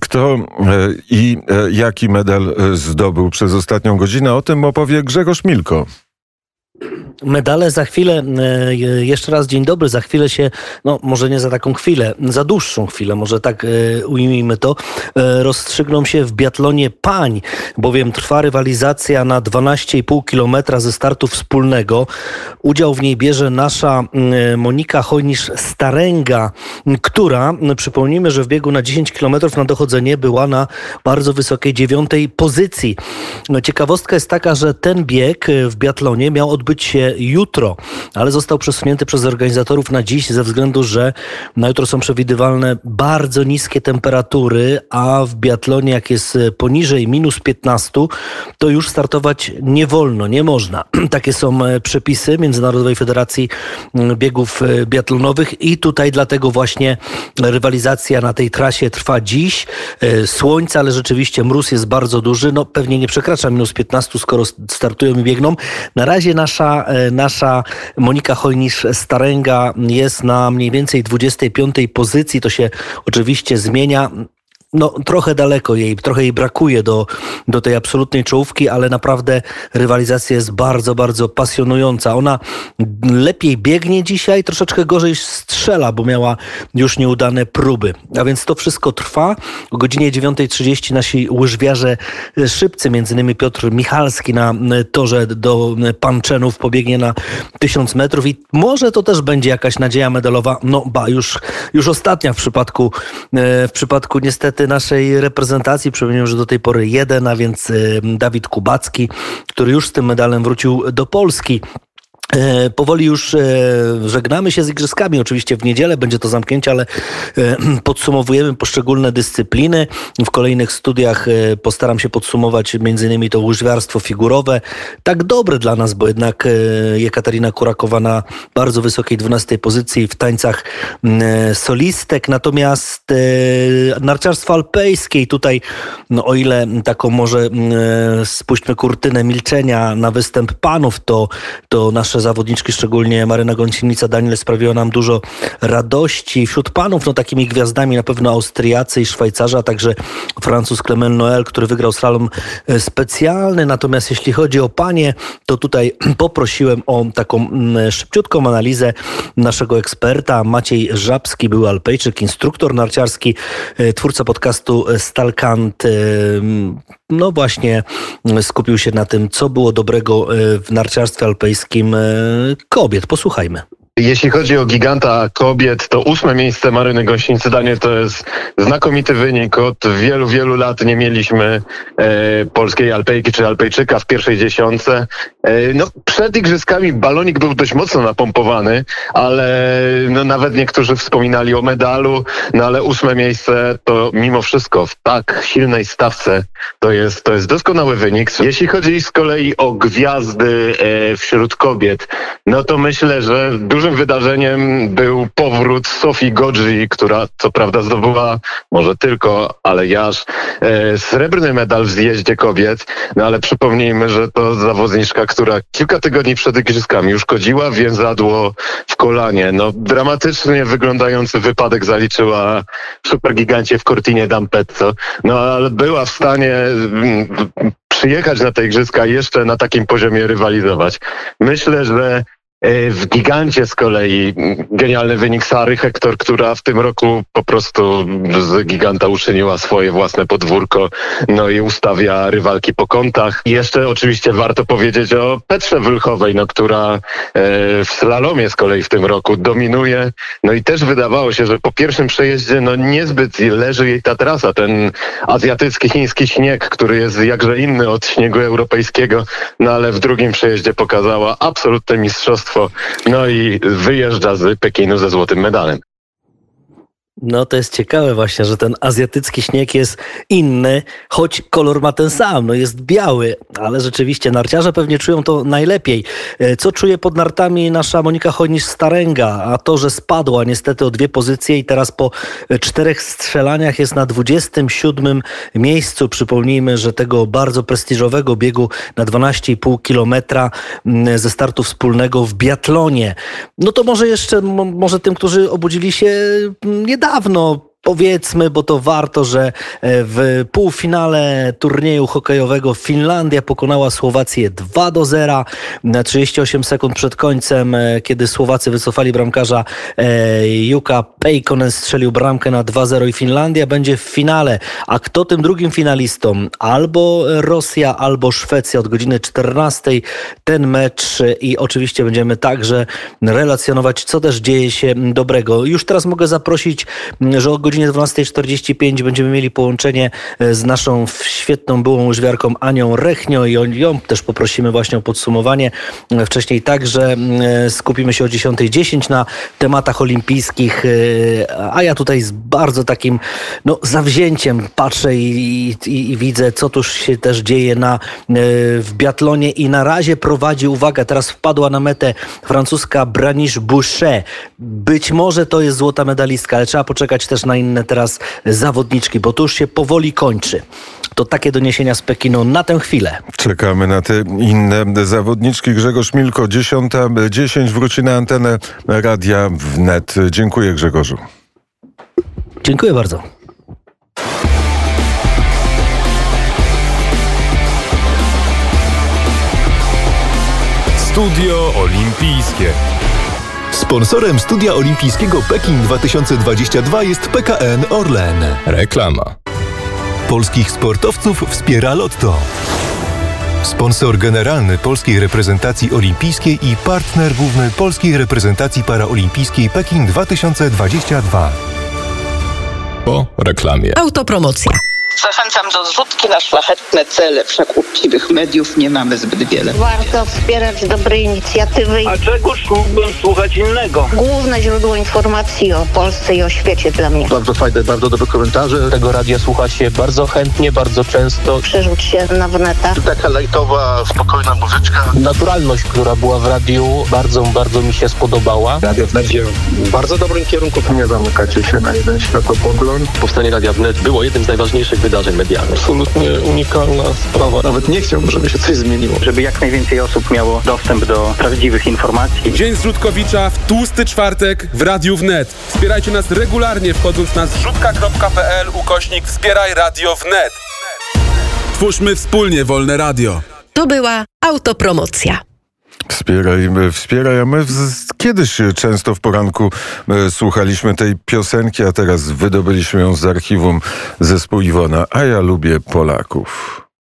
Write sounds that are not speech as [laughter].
Kto i jaki medal zdobył przez ostatnią godzinę? O tym opowie Grzegorz Milko. Medale za chwilę, e, jeszcze raz dzień dobry, za chwilę się, no może nie za taką chwilę, za dłuższą chwilę, może tak e, ujmijmy to, e, rozstrzygną się w biatlonie pań, bowiem trwa rywalizacja na 12,5 km ze startu wspólnego. Udział w niej bierze nasza Monika Hojnisz-Starenga, która, przypomnijmy, że w biegu na 10 km na dochodzenie była na bardzo wysokiej dziewiątej pozycji. No, ciekawostka jest taka, że ten bieg w biatlonie miał odbyć się jutro, ale został przesunięty przez organizatorów na dziś ze względu, że na jutro są przewidywalne bardzo niskie temperatury, a w biatlonie jak jest poniżej minus 15, to już startować nie wolno, nie można. [clears throat] Takie są e, przepisy Międzynarodowej Federacji Biegów e, Biatlonowych i tutaj dlatego właśnie rywalizacja na tej trasie trwa dziś. E, słońce, ale rzeczywiście mróz jest bardzo duży, no pewnie nie przekracza minus 15, skoro startują i biegną. Na razie nasza nasza Monika Hojnisz-Starenga jest na mniej więcej 25 pozycji. To się oczywiście zmienia no, trochę daleko jej, trochę jej brakuje do, do tej absolutnej czołówki, ale naprawdę rywalizacja jest bardzo, bardzo pasjonująca. Ona lepiej biegnie dzisiaj, troszeczkę gorzej strzela, bo miała już nieudane próby. A więc to wszystko trwa. O godzinie 9.30 nasi łyżwiarze szybcy, między innymi Piotr Michalski na torze do Panczenów pobiegnie na 1000 metrów i może to też będzie jakaś nadzieja medalowa. No ba, już, już ostatnia w przypadku, e, w przypadku niestety naszej reprezentacji. Przypomnę, że do tej pory jeden, a więc Dawid Kubacki, który już z tym medalem wrócił do Polski. E, powoli już e, żegnamy się z igrzyskami. Oczywiście w niedzielę będzie to zamknięcie, ale e, [clears throat] podsumowujemy poszczególne dyscypliny. W kolejnych studiach postaram się podsumować innymi to łyżwiarstwo figurowe. Tak dobre dla nas, bo jednak Jekaterina Kurakowa na bardzo wysokiej 12 pozycji w tańcach solistek. Natomiast narciarstwo alpejskie tutaj, no o ile taką może spuśćmy kurtynę milczenia na występ panów, to, to nasze zawodniczki, szczególnie Maryna Gąsienica, Daniel sprawiła nam dużo radości. Wśród panów, no takimi gwiazdami na pewno Austriacy i Szwajcarzy, a także Francuz Clement Noel, który wygrał slalom e, specjalny. Natomiast jeśli chodzi o panie, to tutaj [clears throat] poprosiłem o taką mm, szybciutką analizę naszego eksperta. Maciej Żabski, był alpejczyk, instruktor narciarski, e, twórca podcastu Stalkant. E, no właśnie skupił się na tym, co było dobrego w narciarstwie alpejskim kobiet. Posłuchajmy. Jeśli chodzi o giganta kobiet, to ósme miejsce Maryny Gąsienicy Danie to jest znakomity wynik. Od wielu, wielu lat nie mieliśmy e, polskiej alpejki czy alpejczyka w pierwszej dziesiątce. E, no, przed igrzyskami balonik był dość mocno napompowany, ale no, nawet niektórzy wspominali o medalu, no ale ósme miejsce to mimo wszystko w tak silnej stawce to jest, to jest doskonały wynik. Jeśli chodzi z kolei o gwiazdy e, wśród kobiet, no to myślę, że dużym wydarzeniem był powrót Sofii Godzi, która co prawda zdobyła, może tylko, ale jaż, e, srebrny medal w zjeździe kobiet. No ale przypomnijmy, że to zawodniczka, która kilka tygodni przed igrzyskami uszkodziła więzadło w kolanie. No dramatycznie wyglądający wypadek zaliczyła supergigancie w Cortinie d'Ampezzo. No ale była w stanie mm, przyjechać na te igrzyska jeszcze na takim poziomie rywalizować. Myślę, że w gigancie z kolei genialny wynik Sary Hektor, która w tym roku po prostu z giganta uczyniła swoje własne podwórko, no i ustawia rywalki po kątach. Jeszcze oczywiście warto powiedzieć o Petrze Wylchowej, no, która e, w slalomie z kolei w tym roku dominuje. No i też wydawało się, że po pierwszym przejeździe no niezbyt leży jej ta trasa, ten azjatycki, chiński śnieg, który jest jakże inny od śniegu europejskiego, no ale w drugim przejeździe pokazała absolutne mistrzostwo no i wyjeżdża z Pekinu ze złotym medalem. No to jest ciekawe właśnie, że ten azjatycki śnieg jest inny, choć kolor ma ten sam, no jest biały, ale rzeczywiście narciarze pewnie czują to najlepiej. E, co czuje pod nartami nasza Monika Hojnisz-Starenga? A to, że spadła niestety o dwie pozycje i teraz po czterech strzelaniach jest na 27 miejscu. Przypomnijmy, że tego bardzo prestiżowego biegu na 12,5 kilometra ze startu wspólnego w biatlonie. No to może jeszcze, może tym, którzy obudzili się mm, dawno powiedzmy, bo to warto, że e, w półfinale turnieju hokejowego Finlandia pokonała Słowację 2 do 0 na 38 sekund przed końcem, e, kiedy Słowacy wycofali bramkarza e, Juka Peikonen strzelił bramkę na 2-0 i Finlandia będzie w finale. A kto tym drugim finalistą? Albo Rosja, albo Szwecja od godziny 14 ten mecz i oczywiście będziemy także relacjonować, co też dzieje się dobrego. Już teraz mogę zaprosić, że o godzinie 12.45 będziemy mieli połączenie e, z naszą świetną byłą łyżwiarką Anią Rechnio i ją też poprosimy właśnie o podsumowanie. E, Wcześniej także e, skupimy się o 10.10 na tematach olimpijskich, a ja tutaj z bardzo takim no, zawzięciem patrzę i, i, i widzę, co tuż się też dzieje na, w biatlonie i na razie prowadzi, uwaga, teraz wpadła na metę francuska Branish Boucher. Być może to jest złota medalistka, ale trzeba poczekać też na inne teraz zawodniczki, bo to już się powoli kończy. To takie doniesienia z Pekinu na tę chwilę. Czekamy na te inne zawodniczki. Grzegorz Milko, 10.10 wróci na antenę Radia Wnet. Dziękuję Grzegorzu. Dziękuję bardzo. Studio Olimpijskie. Sponsorem studia olimpijskiego Pekin 2022 jest PKN Orlen. Reklama. Polskich sportowców wspiera Lotto. Sponsor generalny polskiej reprezentacji olimpijskiej i partner główny polskiej reprezentacji paraolimpijskiej Pekin 2022. Po reklamie. Autopromocja. Zachęcam do zrzutki na szlachetne cele, wszak uczciwych mediów nie mamy zbyt wiele. Warto wspierać dobre inicjatywy. A czegoż mógłbym słuchać innego? Główne źródło informacji o Polsce i o świecie dla mnie. Bardzo fajne, bardzo dobre komentarze. Tego radia słucha się bardzo chętnie, bardzo często. Przerzuć się na wnet. Taka lajtowa, spokojna muzyczka. Naturalność, która była w radiu, bardzo, bardzo mi się spodobała. Radio Wnet idzie w bardzo dobrym kierunku. Nie zamykacie się na jeden światopogląd. Powstanie Radia Wnet było jednym z najważniejszych wydarzeń medialnych. Absolutnie unikalna sprawa. Nawet nie chciałbym, żeby się coś zmieniło. żeby jak najwięcej osób miało dostęp do prawdziwych informacji. Dzień Zrzutkowicza w tłusty czwartek w Radiu Wnet. Wspierajcie nas regularnie wchodząc na zrzutka.pl ukośnik wspieraj Radio Wnet. Twórzmy wspólnie wolne radio. To była autopromocja. Wspieraj, wspieraj, my kiedyś często w poranku e, słuchaliśmy tej piosenki, a teraz wydobyliśmy ją z archiwum zespół Iwona, a ja lubię Polaków.